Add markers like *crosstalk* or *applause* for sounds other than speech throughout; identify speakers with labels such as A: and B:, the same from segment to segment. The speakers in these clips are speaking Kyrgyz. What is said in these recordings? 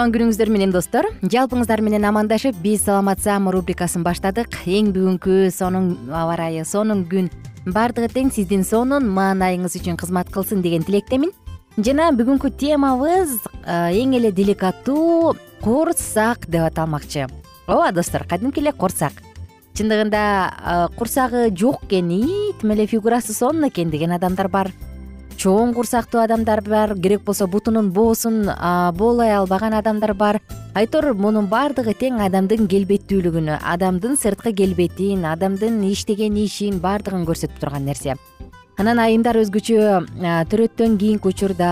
A: кутман күнүңүздөр менен достор. Жалпыңыздар менен амандашып биз саламат саама рубрикасын баштадык. Эң бүгүнкү сонун аба ырайы сонун күн. Баардыгы тең сиздин сонун маанайыңыз үчүн кызмат кылсын деген тилектемин жана бүгүнкү темабыз эң эле деликаттуу курсак деп аталмакчы ооба достор кадимки эле курсак. Чындыгында курсагы жок экен ии тим эле фигурасы сонун экен деген адамдар бар чоң курсактуу адамдар бар керек болсо бутунун боосун боолой албаган адамдар бар. Айтор мунун баардыгы тең адамдын келбеттүүлүгүнө адамдын сырткы келбетин адамдын иштеген ишин баардыгын көрсөтүп турган нерсе. Анан айымдар өзгөчө төрөттөн кийинки учурда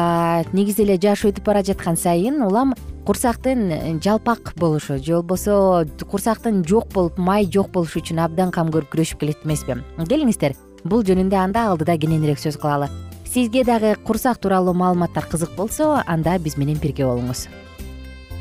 A: негизи эле жаш өтүп бара жаткан сайын улам курсактын жалпак болушу же болбосо курсактын жок болуп май жок болушу үчүн абдан кам көрүп күрөшүп келет эмеспи. Келиңиздер бул жөнүндө анда алдыда кененирээк сөз кылалы сизге дагы курсак тууралуу маалыматтар кызык болсо анда биз менен бирге болуңуз.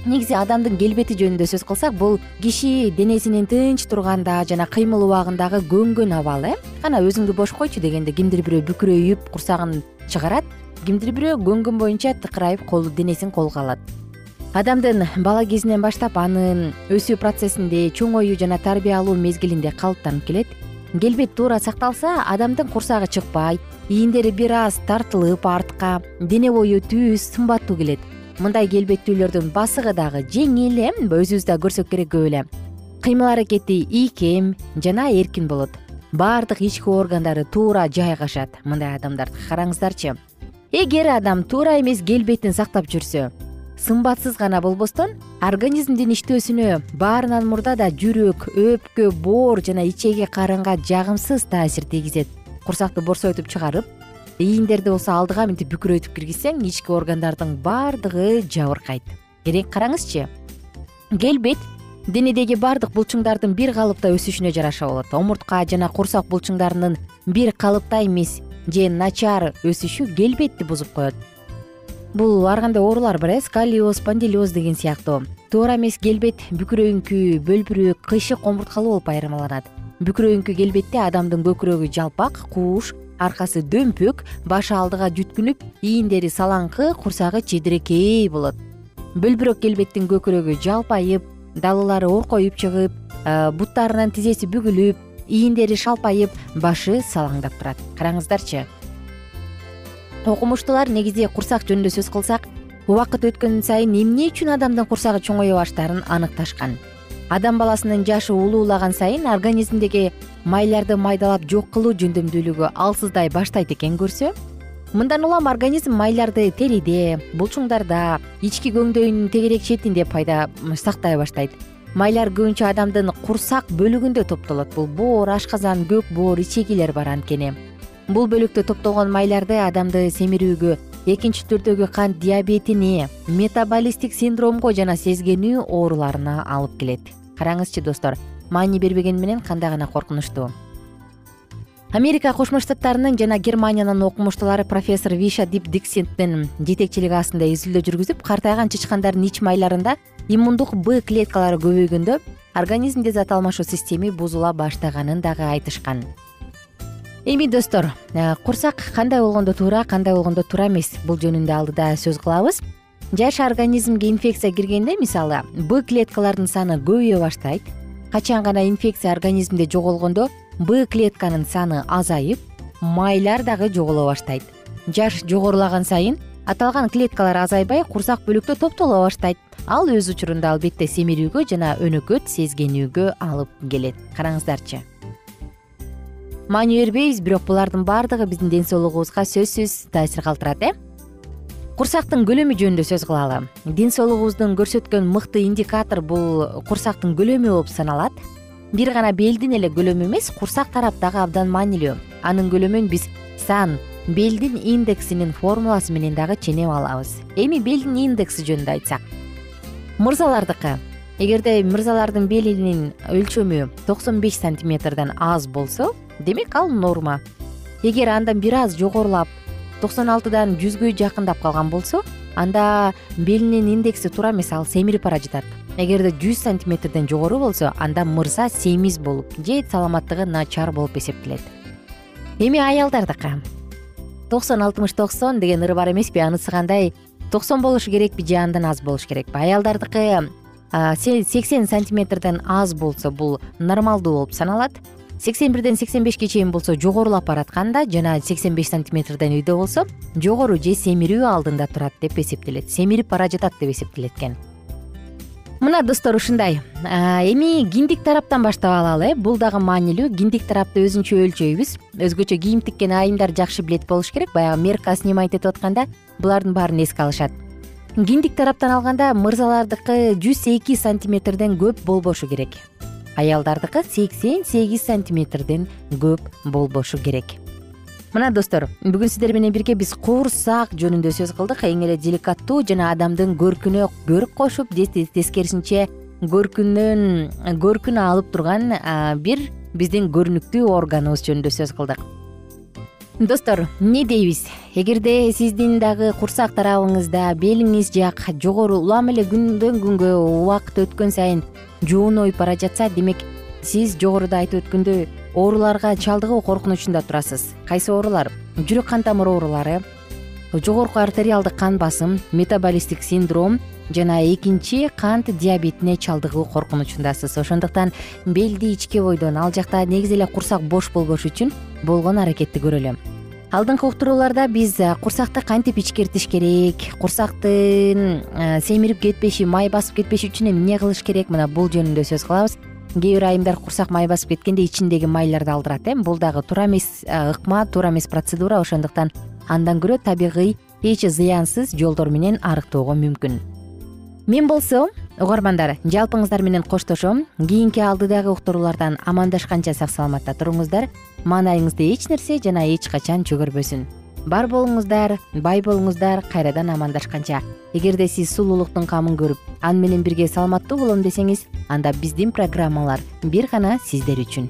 A: Негизи адамдын келбети жөнүндө сөз кылсак бул киши денесинин тынч турганда жана кыймыл убагындагы көнгөн абалы э? Кана өзүңдү бош койчу дегенде кимдир бирөө бүкүрөйүп курсагын чыгарат кимдир бирөө көнгөн боюнча тыкырайып колу денесин колго алат. Адамдын бала кезинен баштап анын өсүү процессинде чоңоюу жана тарбия алуу мезгилинде калыптанып келет келбет туура сакталса адамдын курсагы чыкпайт. Ийиндери бир аз тартылып артка дене бою түз сымбаттуу келет. Мындай келбеттүүлөрдүн басыгы дагы жеңил э өзүбүз да көрсөк керек көп эле. Кыймыл аракети ийкем жана эркин болот. Баардык ички органдары туура жайгашат. Мындай адамдарды караңыздарчы. Эгер адам туура эмес келбетин сактап жүрсө сымбатсыз гана болбостон организмдин иштөөсүнө баарынан мурда да жүрөк өпкө боор жана ичеги карынга жагымсыз таасир тийгизет. Курсакты борсойтуп чыгарып ийиндерди болсо алдыга мынтип бүкүрөйтүп киргизсең ички органдардын баардыгы жабыркайт. Керек караңызчы. Келбет денедеги баардык булчуңдардын бир калыпта өсүшүнө жараша болот. Омуртка жана курсак булчуңдарынын бир калыпта эмес же начар өсүшү келбетти бузуп коет бул ар кандай оорулар бар э? Сколиоз спондилоз деген сыяктуу. Туура эмес келбет бүкүрөйүңкү бөлбүрөөк кыйшык омурткалуу болуп айырмаланат. Бүкүрөйүңкү келбетте адамдын көкүрөгү жалпак кууш аркасы дөмпөк башы алдыга жүткүнүп ийиндери салаңкы курсагы чедирекей болот. Бөлбүрөк келбеттин көкүрөгү жалпайып далылары оркоюп чыгып буттарынын тизеси бүгүлүп ийиндери шалпайып башы салаңдап турат. Караңыздарчы окумуштуулар негизи курсак жөнүндө сөз кылсак убакыт өткөн сайын эмне үчүн адамдын курсагы чоңое баштаарын аныкташкан? Адам баласынын жашы улуулаган сайын организмдеги майларды майдалап жок кылуу жөндөмдүүлүгү алсыздай баштайт экен көрсө? Мындан улам организм майларды териде булчуңдарда ички көңдөйүнүн тегерек четинде пайда сактай баштайт. Майлар көбүнчө адамдын курсак бөлүгүндө топтолот. Бул боор ашказан көк боор ичегилер бар анткени бул бөлүктө топтолгон майларды адамды семирүүгө экинчи түрдөгү кант диабетине метаболисттик синдромго жана сезгенүү ооруларына алып келет. Караңызчы достор маани бербегени менен кандай гана коркунучтуу америка кошмо штаттарынын жана германиянын окумуштуулары профессор виша дип диксенттин жетекчилиги астында изилдөө жүргүзүп картайган чычкандардын ич майларында иммундук б клеткалары көбөйгөндө организмде зат алмашуу системи бузула баштаганын дагы айтышкан эми достор э, курсак кандай болгондо туура кандай болгондо туура эмес. Бул жөнүндө алдыда сөз кылабыз. Жаш организмге инфекция киргенде мисалы б клеткалардын саны көбөйө баштайт. Качан гана инфекция организмде жоголгондо б клетканын саны азайып майлар дагы жоголо баштайт. Жаш жогорулаган сайын аталган клеткалар азайбай курсак бөлүктө топтоло баштайт. Ал өз учурунда албетте семирүүгө жана өнөкөт сезгенүүгө алып келет. Караңыздарчы маани бербейбиз бирок булардын баардыгы биздин ден соолугубузга сөзсүз таасир калтырат э? Курсактын көлөмү жөнүндө сөз кылалы. Ден соолугубуздун көрсөткөн мыкты индикатор бул курсактын көлөмү болуп саналат. Бир гана белдин эле көлөмү эмес курсак тарап дагы абдан маанилүү. Анын көлөмүн биз сан белдин индексинин формуласы менен дагы ченеп алабыз. Эми белдин индекси жөнүндө айтсак. Мырзалардыкы. Эгерде мырзалардын белинин өлчөмү токсон беш сантиметрден аз болсо демек ал норма. Эгер андан бир аз жогорулап токсон алтыдан жүзгө жакындап калган болсо анда белинин индекси туура эмес ал семирип бара жатат эгерде жүз сантиметрден жогору болсо анда мырза семиз болуп же саламаттыгы начар болуп эсептелет. Эми аялдардыкы. Токсон алтымыш токсон деген ыры бар эмеспи анысы кандай? Токсон болушу керекпи же андан аз болушу керекпи? Аялдардыкы сексен сантиметрден аз болсо бул нормалдуу болуп саналат сексен бирден сексен бешке чейин болсо жогорулап баратканда жана сексен беш сантиметрден үйдө болсо жогору же семирүү алдында турат деп эсептелет. Семирип бара жатат деп эсептелет экен мына достор ушундай. Эми киндик тараптан баштап алалы. Э бул дагы маанилүү. Киндик тарапты өзүнчө өлчөйбүз. Өзгөчө кийим тиккен айымдар жакшы билет болуш керек. Баягы мерка снимать этип атканда булардын баарын эске алышат. Киндик тараптан алганда мырзалардыкы жүз эки сантиметрден көп болбошу керек аялдардыкы сексен сегиз сантиметрден көп болбошу керек. Мына достор бүгүн сиздер менен бирге биз курсак жөнүндө сөз кылдык. Эң эле деликаттуу жана адамдын көркүнө көрк кошуп тескерисинче көркүнөн көркүн алып турган бир биздин көрүнүктүү органыбыз жөнүндө сөз кылдык. Достор эмне дейбиз? Эгерде сиздин дагы курсак тарабыңызда белиңиз жак жогору улам эле күндөн күнгө убакыт өткөн сайын жуунуйуп бара жатса демек сиз жогоруда айтып өткөндөй ооруларга чалдыгуу коркунучунда турасыз. Кайсы оорулар? Жүрөк кан тамыр оорулары жогорку артериалдык кан басым метаболисттик синдром жана экинчи кант диабетине чалдыгуу коркунучундасыз. Ошондуктан белди ичке бойдон ал жакта негизи эле курсак бош болбош үчүн болгон аракетти көрөлү алдыңкы уктурууларда биз курсакты кантип ичкертиш керек? Курсактын семирип кетпеши май басып кетпеш үчүн эмне кылыш керек? Мына бул жөнүндө сөз кылабыз. Кээ бир айымдар курсак май басып кеткенде ичиндеги майларды алдырат э. Бул дагы туура эмес ыкма туура эмес процедура. Ошондуктан андан көрө табигый эч зыянсыз жолдор менен арыктоого мүмкүн. Мен болсо угармандар жалпыңыздар менен коштошом. Кийинки алдыдагы уктуруулардан амандашканча сак саламатта туруңуздар. Маанайыңызды эч нерсе жана эч качан чөгөрбөсүн. Бар болуңуздар бай болуңуздар кайрадан амандашканча. Эгерде сиз сулуулуктун камын көрүп аны менен бирге саламаттуу болом десеңиз анда биздин программалар бир гана сиздер үчүн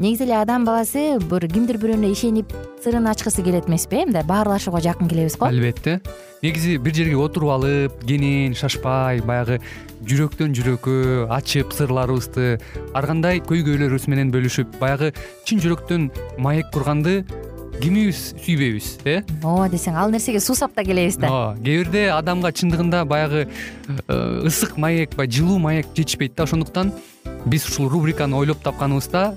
A: негизи эле адам баласы бир кимдир бирөөнө ишенип сырын ачкысы келет эмеспи э мындай баарлашууга жакын келебиз го.
B: Албетте. Негизи бир жерге отуруп алып кенен шашпай баягы жүрөктөн жүрөккө ачып сырларыбызды ар кандай көйгөйлөрүбүз менен бөлүшүп баягы чын жүрөктөн маек курганды кимибиз сүйбөйбүз э?
A: Ооба десең ал нерсеге суусап да келебиз да.
B: Ооба кээ бирде адамга чындыгында баягы э, ысык маек баягы жылуу маек жетишпейт да. Ошондуктан биз ушул рубриканы ойлоп тапканыбызда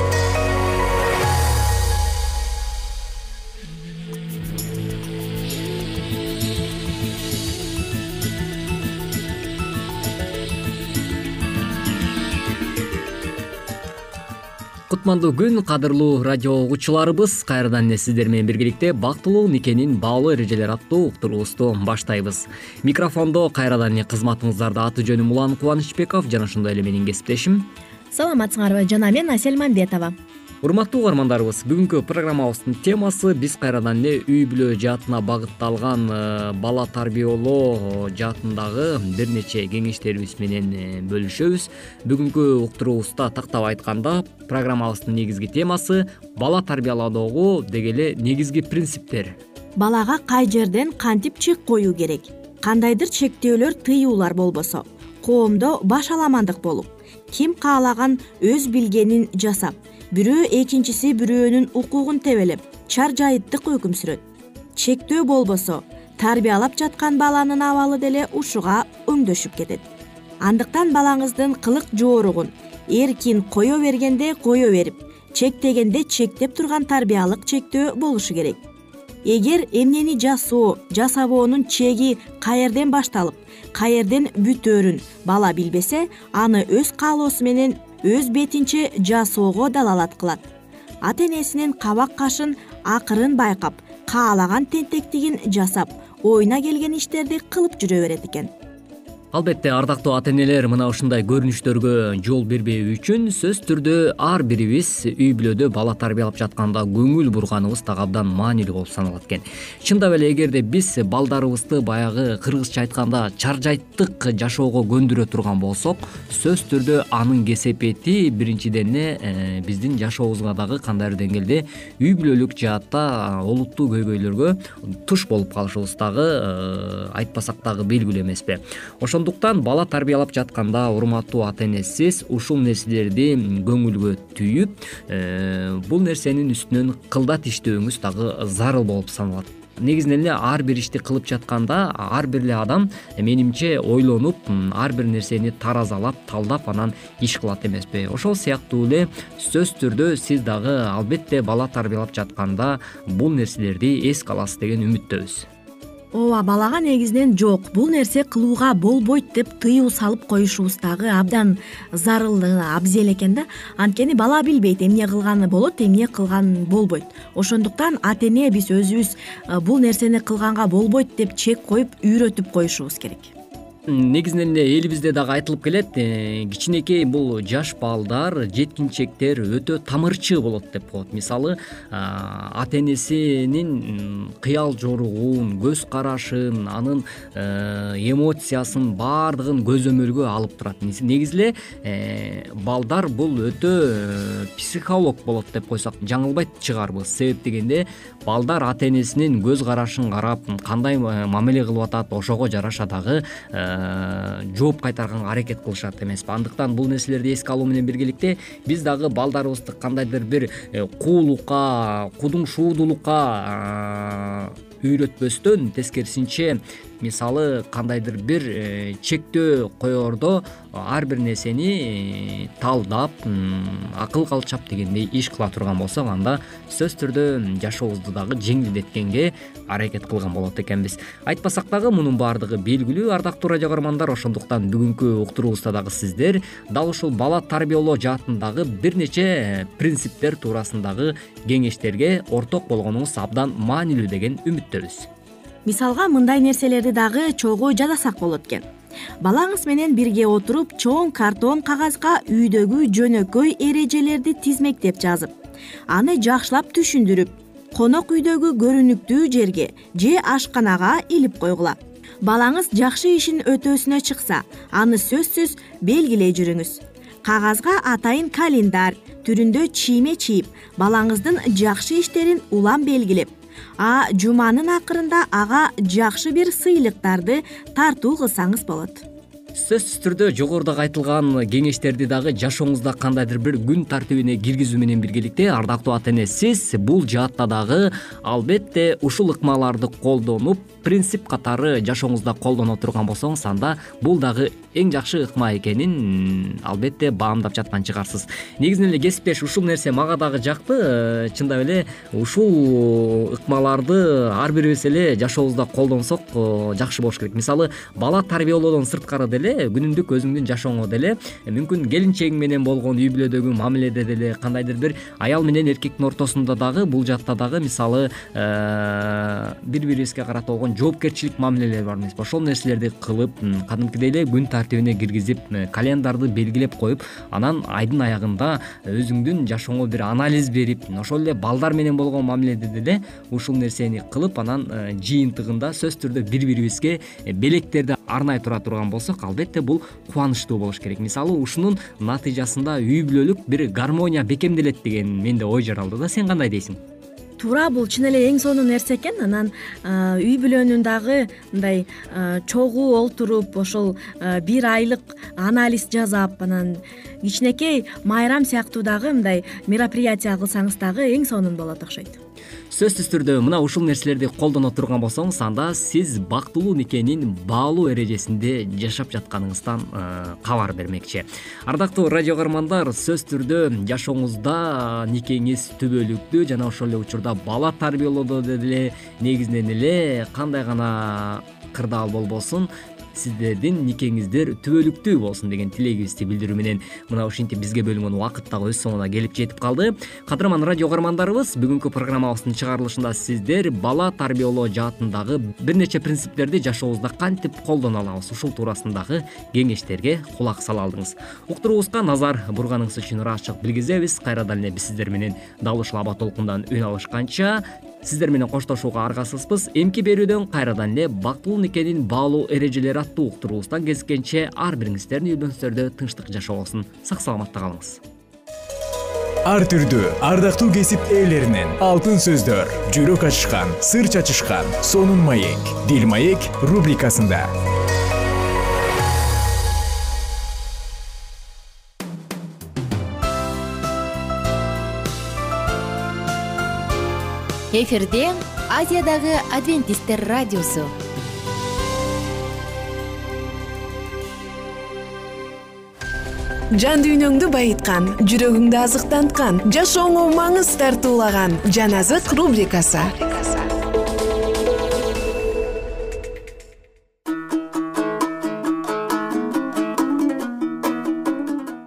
C: кутмандуу күн кадырлуу радио угуучуларыбыз. Кайрадан эле сиздер менен биргеликте бактылуу никенин баалуу эрежелери аттуу уктуруубузду баштайбыз. Микрофондо кайрадан эле кызматыңыздарда аты жөнүм улан кубанычбеков. Жана ошондой эле менин кесиптешим.
D: Саламатсыңарбы жана мен асель мамбетова
C: урматтуу угармандарыбыз бүгүнкү программабыздын темасы биз кайрадан эле үй бүлө жаатына багытталган э, бала тарбиялоо жаатындагы бир нече кеңештерибиз менен э, бөлүшөбүз бүгүнкү уктуруубузда тактап айтканда программабыздын негизги темасы бала тарбиялоодогу деги эле негизги принциптер.
D: Балага кай жерден кантип чек коюу керек? Кандайдыр чектөөлөр тыюулар болбосо? Коомдо баш аламандык болуп ким каалаган өз билгенин жасап бирөө экинчиси бирөөнүн укугун тебелеп чар жайыттык өкүм сүрөт. Чектөө болбосо тарбиялап жаткан баланын абалы деле ушуга өңдөшүп кетет. Андыктан балаңыздын кылык жооругун эркин кое бергенде кое берип чектегенде чектеп турган тарбиялык чектөө болушу керек. Эгер эмнени жасоо жасабоонун чеги каерден башталып каерден бүтөөрүн бала билбесе аны өз каалоосу менен өз бетинче жасоого далалат кылат ата энесинин кабак кашын акырын байкап каалаган тентектигин жасап оюна келген иштерди кылып жүрө берет экен
C: албетте ардактуу ата энелер мына ушундай көрүнүштөргө жол бербөө үчүн сөзсүз түрдө ар бирибиз үй бүлөдө бала тарбиялап жатканда көңүл бурганыбыз дагы абдан маанилүү болуп саналат экен. Чындап эле эгерде биз балдарыбызды баягы кыргызча айтканда чаржайттык жашоого көндүрө турган болсок сөзсүз түрдө анын кесепети биринчиден эле биздин жашообузга дагы кандайдыр деңгээлде үй бүлөлүк жаатта олуттуу көйгөйлөргө туш болуп калышыбыз дагы э, айтпасак дагы белгилүү эмеспи. Ошон ошондуктан бала тарбиялап жатканда урматтуу ата эне сиз ушул нерселерди көңүлгө түйүп э, бул нерсенин үстүнөн кылдат иштөөңүз дагы зарыл болуп саналат. Негизинен эле ар бир ишти кылып жатканда ар бир эле адам менимче ойлонуп ар бир нерсени таразалап талдап анан иш кылат эмеспи. Ошол сыяктуу эле сөзсүз түрдө сиз дагы албетте бала тарбиялап жатканда бул нерселерди эске аласыз деген үмүттөбүз
D: ооба балага негизинен жок. Бул нерсе кылууга болбойт деп тыюу салып коюшубуз дагы. Абдан зарыл абзел экен да. Анткени бала билбейт эмне кылганы болот эмне кылган болбойт. Ошондуктан ата эне биз өзүбүз бул нерсени кылганга болбойт деп чек коюп үйрөтүп коюшубуз керек
C: негизинен эле элибизде дагы айтылып келет э, кичинекей бул жаш балдар жеткинчектер өтө тамырчы болот деп коет. Мисалы ата энесинин кыял жоругун көз карашын анын э, эмоциясын баардыгын көзөмөлгө алып турат. Негизи эле э, балдар бул өтө психолог болот деп койсок жаңылбайт чыгарбыз. Себеп дегенде балдар ата энесинин көз карашын карап кандай мамиле кылып атат ошого жараша дагы жооп кайтарганга аракет кылышат эмеспи андыктан бул нерселерди эске алуу менен биргеликте биз дагы балдарыбызды кандайдыр бир э, куулукка кудумшуудулукка үйрөтпөстөн тескерисинче мисалы кандайдыр бир э, чектөө коердо ар бир нерсени талдап акыл калчап дегендей иш кыла турган болсок анда сөзсүз түрдө жашообузду дагы жеңилдеткенге аракет кылган болот экенбиз. Айтпасак дагы мунун баардыгы белгилүү ардактуу радио каармандар ошондуктан бүгүнкү уктуруубузда дагы сиздер дал ушул бала тарбиялоо жаатындагы бир нече э, принциптер туурасындагы кеңештерге орток болгонуңуз абдан маанилүү деген үмүттөбүз
D: мисалга мындай нерселерди дагы чогуу жасасак болот экен. Балаңыз менен бирге отуруп чоң картон кагазга үйдөгү жөнөкөй эрежелерди тизмектеп жазып аны жакшылап түшүндүрүп конок үйдөгү көрүнүктүү жерге же ашканага илип койгула. Балаңыз жакшы ишин өтөөсүнө чыкса аны сөзсүз белгилей жүрүңүз. Кагазга атайын календарь түрүндө чийме чийип балаңыздын жакшы иштерин улам белгилеп а жуманын акырында ага жакшы бир сыйлыктарды тартуу кылсаңыз болот
C: сөзсүз түрдө жогорудагы айтылган кеңештерди дагы жашооңузда кандайдыр бир күн тартибине киргизүү менен биргеликте ардактуу ата эне сиз бул жаатта дагы албетте ушул ыкмаларды колдонуп принцип катары жашооңузда колдоно турган болсоңуз анда бул дагы эң жакшы ыкма экенин албетте баамдап жаткан чыгарсыз. Негизинен эле кесиптеш ушул нерсе мага дагы жакты э, чындап эле ушул ыкмаларды ар бирибиз эле жашообузда колдонсок э, жакшы болуш керек. Мисалы бала тарбиялоодон сырткары деле күнүмдүк өзүңдүн жашооңо деле мүмкүн келинчегиң менен болгон үй бүлөдөгү мамиледе деле кандайдыр бир аял менен эркектин ортосунда дагы бул жакта дагы мисалы э, бири бирибизге карата болгон жоопкерчилик мамилелер бар эмеспи ошол нерселерди кылып кадимкидей эле күн тартибине киргизип э, календарды белгилеп коюп анан айдын аягында өзүңдүн жашооңо бир анализ берип ошол эле балдар менен болгон мамиледе деле ушул нерсени кылып анан э, жыйынтыгында сөзсүз түрдө бири бирибизге белектерди арнай тура турган болсок албетте бул кубанычтуу болуш керек. Мисалы ушунун натыйжасында үй бүлөлүк бир гармония бекемделет деген менде ой жаралды да. Сен кандай дейсиң?
D: Туура бул чын эле эң сонун нерсе экен. Анан үй бүлөнүн дагы мындай чогуу олтуруп ошол бир айлык анализ жасап анан кичинекей майрам сыяктуу дагы мындай мероприятие кылсаңыз дагы эң сонун болот окшойт
C: сөзсүз түрдө мына ушул нерселерди колдоно турган болсоңуз анда сиз бактылуу никенин баалуу эрежесинде жашап жатканыңыздан э, кабар бермекчи. Ардактуу радио каармандар сөзсүз түрдө жашооңузда никеңиз түбөлүктүү жана ошол эле учурда бала тарбиялоодо деле негизинен эле кандай гана кырдаал болбосун сиздердин никеңиздер түбөлүктүү болсун деген тилегибизди билдирүү менен. Мына ушинтип бизге бөлүнгөн убакыт дагы өз соңуна келип жетип калды. Кадырман радио каармандарыбыз бүгүнкү программабыздын чыгарылышында сиздер бала тарбиялоо жаатындагы бир нече принциптерди жашообузда кантип колдоно алабыз ушул туурасындагы кеңештерге кулак сала алдыңыз. Уктуруубузга назар бурганыңыз үчүн ыраазычылык билгизебиз. Кайрадан эле биз сиздер менен дал ушул аба толкундан үн алышканча сиздер менен коштошууга аргасызбыз. Эмки берүүдөн кайрадан эле бактылуу никенин баалуу эрежелери аттуу уктуруубуздан кезишкенче ар бириңиздердин үй бүлөңүздөрдө тынчтык жашогосун сак саламатта калыңыз.
E: Ар түрдүү ардактуу кесип ээлеринен алтын сөздөр жүрөк ачышкан сыр чачышкан сонун маек дил маек рубрикасында.
A: Эфирде азиядагы адвентисттер радиосу
F: жан дүйнөңдү байыткан жүрөгүңдү азыктанткан жашооңо маңыз тартуулаган жан азык рубрикасы.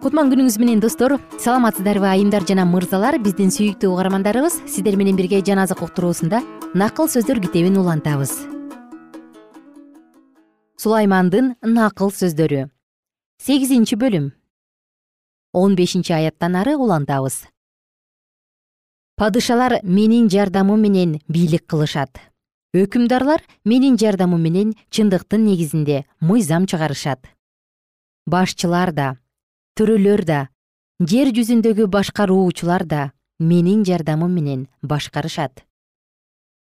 A: Кутман күнүңүз менен достор саламатсыздарбы айымдар жана мырзалар биздин сүйүктүү угармандарыбыз сиздер менен бирге жан азык уктуруусунда накыл сөздөр китебин улантабыз. Сулаймандын накыл сөздөрү сегизинчи бөлүм он бешинчи аяттан ары улантабыз. Падышалар менин жардамым менен бийлик кылышат. Өкүмдарлар менин жардамым менен чындыктын негизинде мыйзам чыгарышат. Башчылар да төрөлөр да жер жүзүндөгү башкаруучулар да менин жардамым менен башкарышат.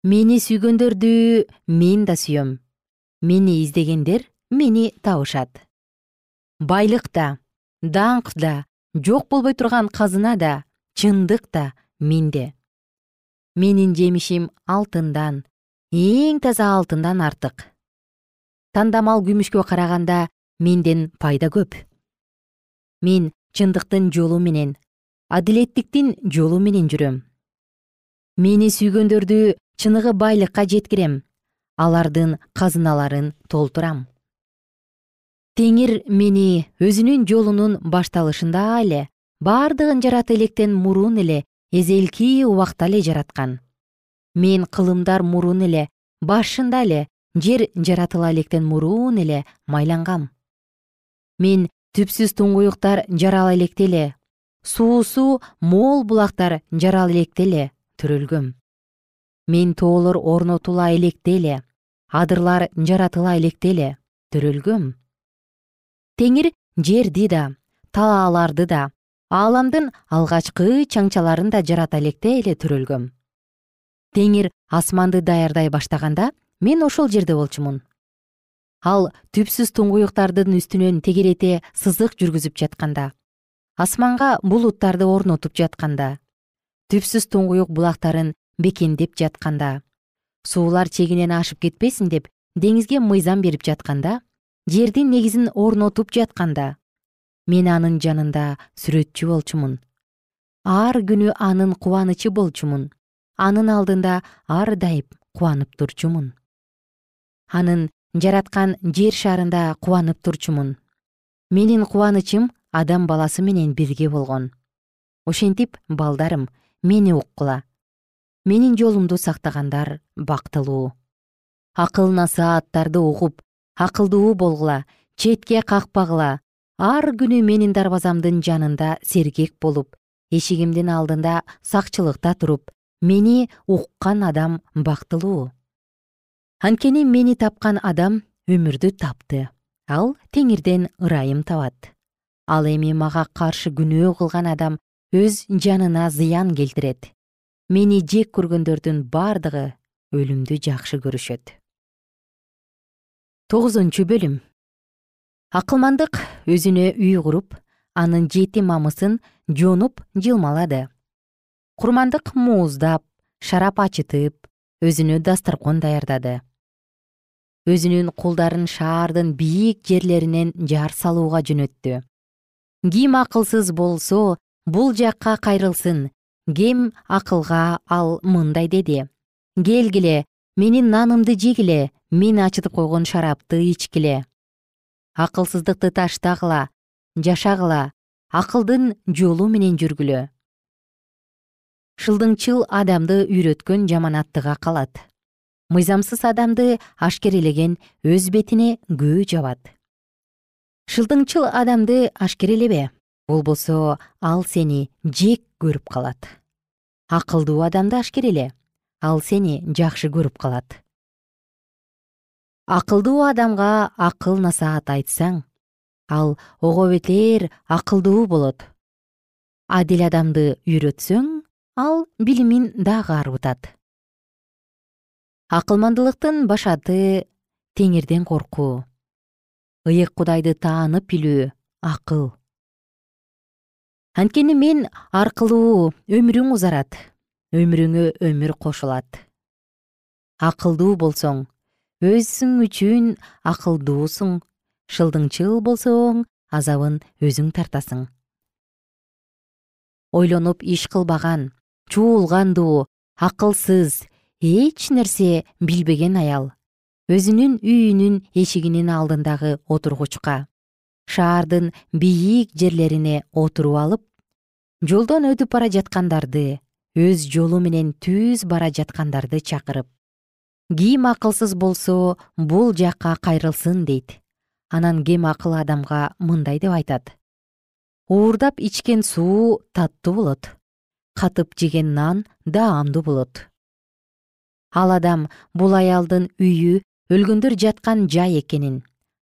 A: Мени сүйгөндөрдү мен да сүйөм. Мени издегендер мени табышат. Байлык да даңк да жок болбой турган казына да чындык да менде. Менин жемишим алтындан эң таза алтындан артык. Тандамал күмүшкө караганда менден пайда көп. Мен чындыктын жолу менен адилеттиктин жолу менен жүрөм. Мени сүйгөндөрдү чыныгы байлыкка жеткирем алардын казыналарын толтурам теңир мени өзүнүн жолунун башталышында эле бардыгын жарата электен мурун эле эзелки убакта эле жараткан. Мен кылымдар мурун эле башында эле жер жаратыла электен мурун эле майлангам. Мен түпсүз туңгуюктар жарала электе эле суусу мол булактар жарала электе эле төрөлгөм. Мен тоолор орнотула электе эле адырлар жаратыла электе эле төрөлгөм теңир жерди да талааларды да ааламдын алгачкы чаңчаларын да жарата электе эле төрөлгөм. Теңир асманды даярдай баштаганда мен ошол жерде болчумун. Ал түпсүз туңгуюктардын үстүнөн тегерете сызык жүргүзүп жатканда асманга булуттарды орнотуп жатканда түпсүз туңгуюк булактарын бекемдеп жатканда суулар чегинен ашып кетпесин деп деңизге мыйзам берип жатканда жердин негизин орнотуп жатканда мен анын жанында сүрөтчү болчумун. Ар күнү анын кубанычы болчумун. Анын алдында ар дайым кубанып турчумун. Анын жараткан жер шарында кубанып турчумун. Менин кубанычым адам баласы менен бирге болгон. Ошентип балдарым мени уккула. Менин жолумду сактагандар бактылуу. Акыл насааттарды угуп акылдуу болгула четке какпагыла. Ар күнү менин дарбазамдын жанында сергек болуп эшигимдин алдында сакчылыкта туруп мени уккан адам бактылуу. Анткени мени тапкан адам өмүрдү тапты. Ал теңирден ырайым табат. Ал эми мага каршы күнөө кылган адам өз жанына зыян келтирет. Мени жек көргөндөрдүн бардыгы өлүмдү жакшы көрүшөт тогузунчу бөлүм. Акылмандык өзүнө үй куруп анын жети мамысын жонуп жылмалады. Курмандык мууздап шарап ачытып өзүнө дасторкон даярдады. Өзүнүн кулдарын шаардын бийик жерлеринен жар салууга жөнөттү. Ким акылсыз болсо бул жакка кайрылсын кем акылга ал мындай деди. Келгиле менин нанымды жегиле мен ачытып койгон шарапты ичкиле. Акылсыздыкты таштагыла жашагыла акылдын жолу менен жүргүлө. Шылдыңчыл адамды үйрөткөн жаманаттыга калат. Мыйзамсыз адамды ашкерелеген өз бетине көө жабат. Шылдыңчыл адамды ашкерелебе болбосо ал сени жек көрүп калат. Акылдуу адамды ашкереле ал сени жакшы көрүп калат акылдуу адамга акыл насаат айтсаң ал ого бетер акылдуу болот. Адил адамды үйрөтсөң ал билимин дагы арбытат. Акылмандылыктын башаты теңирден коркуу ыйык кудайды таанып билүү акыл. Анткени мен аркылуу өмүрүң узарат өмүрүңө өмүр кошулат. Акылдуу болсоң өзүң үчүн акылдуусуң шылдыңчыл болсоң азабын өзүң тартасың. Ойлонуп иш кылбаган чуулгандуу акылсыз эч нерсе билбеген аял. Өзүнүн үйүнүн эшигинин алдындагы отургучка шаардын бийик жерлерине отуруп алып жолдон өтүп бара жаткандарды өз жолу менен түз бара жаткандарды чакырып ким акылсыз болсо бул жакка кайрылсын дейт. Анан кем акыл адамга мындай деп айтат. Уурдап ичкен суу таттуу болот. Катып жеген нан даамдуу болот. Ал адам бул аялдын үйү өлгөндөр жаткан жай экенин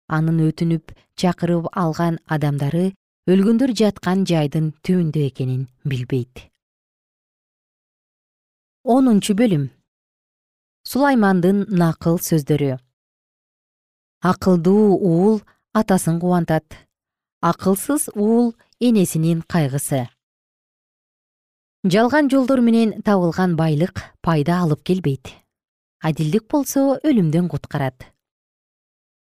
A: анын өтүнүп чакырып алган адамдары өлгөндөр жаткан жайдын түбүндө экенин билбейт. Онунчу бөлүм сулаймандын накыл сөздөрү. Акылдуу уул атасын кубантат. Акылсыз уул энесинин кайгысы. Жалган жолдор менен табылган байлык пайда алып келбейт. Адилдик болсо өлүмдөн куткарат.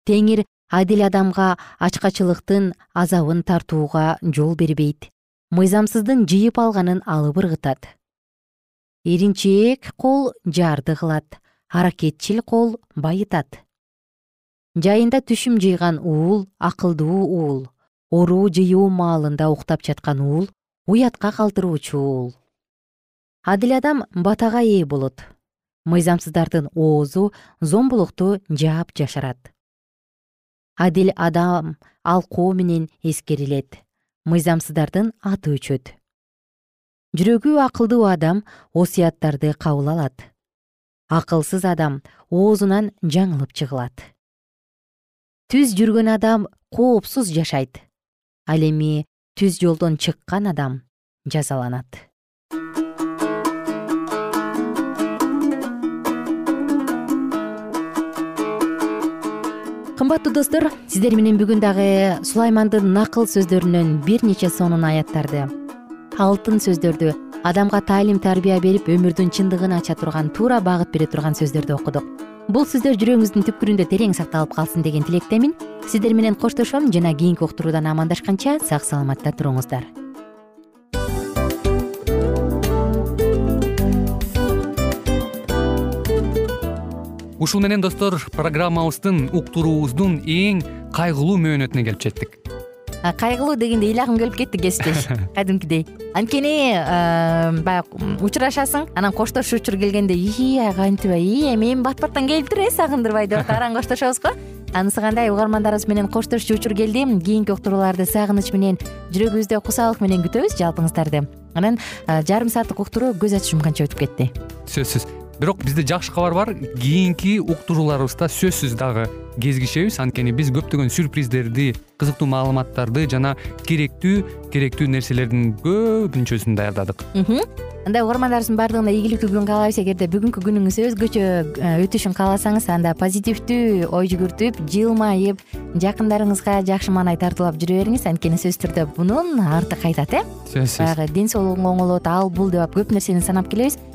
A: Теңир адил адамга ачкачылыктын азабын тартууга жол бербейт. Мыйзамсыздын жыйып алганын алып ыргытат. Иринчээк кол жарды кылат аракетчил кол байытат. Жайында түшүм жыйган уул акылдуу уул оруу жыюу маалында уктап жаткан уул уятка калтыруучу уул. Адил адам батага ээ болот. Мыйзамсыздардын оозу зомбулукту жаап жашырат адил адам алкоо менен эскерилет мыйзамсыздардын аты өчөт. Жүрөгү акылдуу адам осуяттарды кабыл алат акылсыз адам оозунан жаңылып жыгылат түз жүргөн адам коопсуз жашайт ал эми түз жолдон чыккан адам жазаланат. Кымбаттуу достор сиздер менен бүгүн дагы сулаймандын накыл сөздөрүнөн бир нече сонун аяттарды алтын сөздөрдү адамга таалим тарбия берип өмүрдүн чындыгын ача турган туура багыт бере турган сөздөрдү окудук. Бул сөздөр жүрөгүңүздүн түпкүрүндө терең сакталып калсын деген тилектемин сиздер менен коштошом жана кийинки уктуруудан амандашканча сак саламатта туруңуздар.
B: Ушул менен достор программабыздын уктуруубуздун эң кайгылуу мөөнөтүнө келип жеттик
A: кайгылуу дегенде ыйлагым келип кетти кесиптеш. *laughs* Кадимкидей. Анткени баягы учурашасың анан коштошуу учур келгенде ии ай кантип ии эми бат баттан келиптир э сагындырбай деп атып араң коштошобуз го? Анысы кандай угармандарыбыз менен коштошчу учур келди кийинки уктурууларды сагыныч менен жүрөгүбүздө кусалык менен күтөбүз жалпыңыздарды. Анан жарым сааттык уктуруу көз ачып жумганча өтүп кетти.
B: Сөзсүз. Бирок бизде жакшы кабар бар. Кийинки уктурууларыбызда сөзсүз дагы кезигишебиз анткени биз көптөгөн сюрприздерди кызыктуу маалыматтарды жана керектүү керектүү нерселердин көпүнчөсүн даярдадык.
A: Анда угармандарыбыздын баардыгына ийгиликтүү күн каалайбыз. Эгерде бүгүнкү күнүңүз өзгөчө э, өтүшүн кааласаңыз анда позитивдүү ой жүгүртүп жылмайып жакындарыңызга жакшы маанай тартуулап жүрө бериңиз анткени сөзсүз түрдө мунун арты кайтат э?
B: Сөзсүз.
A: Баягы ден соолугуң оңолот ал бул деп көп нерсени санап келебиз